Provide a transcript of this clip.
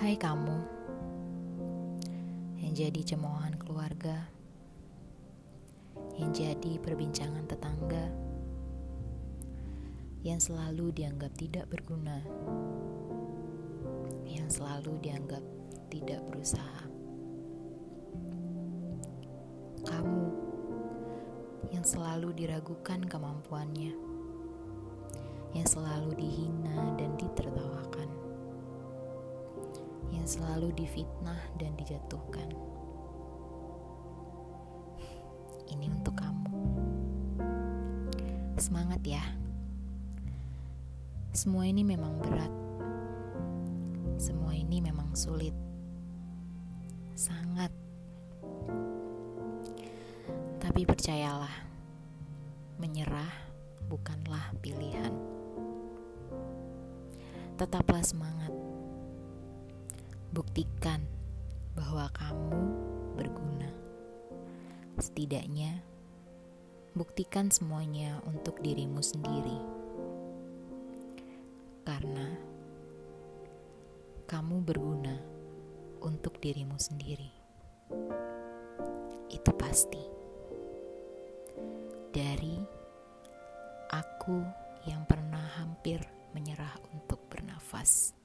Hai kamu yang jadi cemoohan keluarga, yang jadi perbincangan tetangga, yang selalu dianggap tidak berguna, yang selalu dianggap tidak berusaha. Kamu yang selalu diragukan kemampuannya, yang selalu dihina dan selalu difitnah dan dijatuhkan. Ini untuk kamu. Semangat ya. Semua ini memang berat. Semua ini memang sulit. Sangat. Tapi percayalah, menyerah bukanlah pilihan. Tetaplah semangat Buktikan bahwa kamu berguna. Setidaknya, buktikan semuanya untuk dirimu sendiri, karena kamu berguna untuk dirimu sendiri. Itu pasti dari aku yang pernah hampir menyerah untuk bernafas.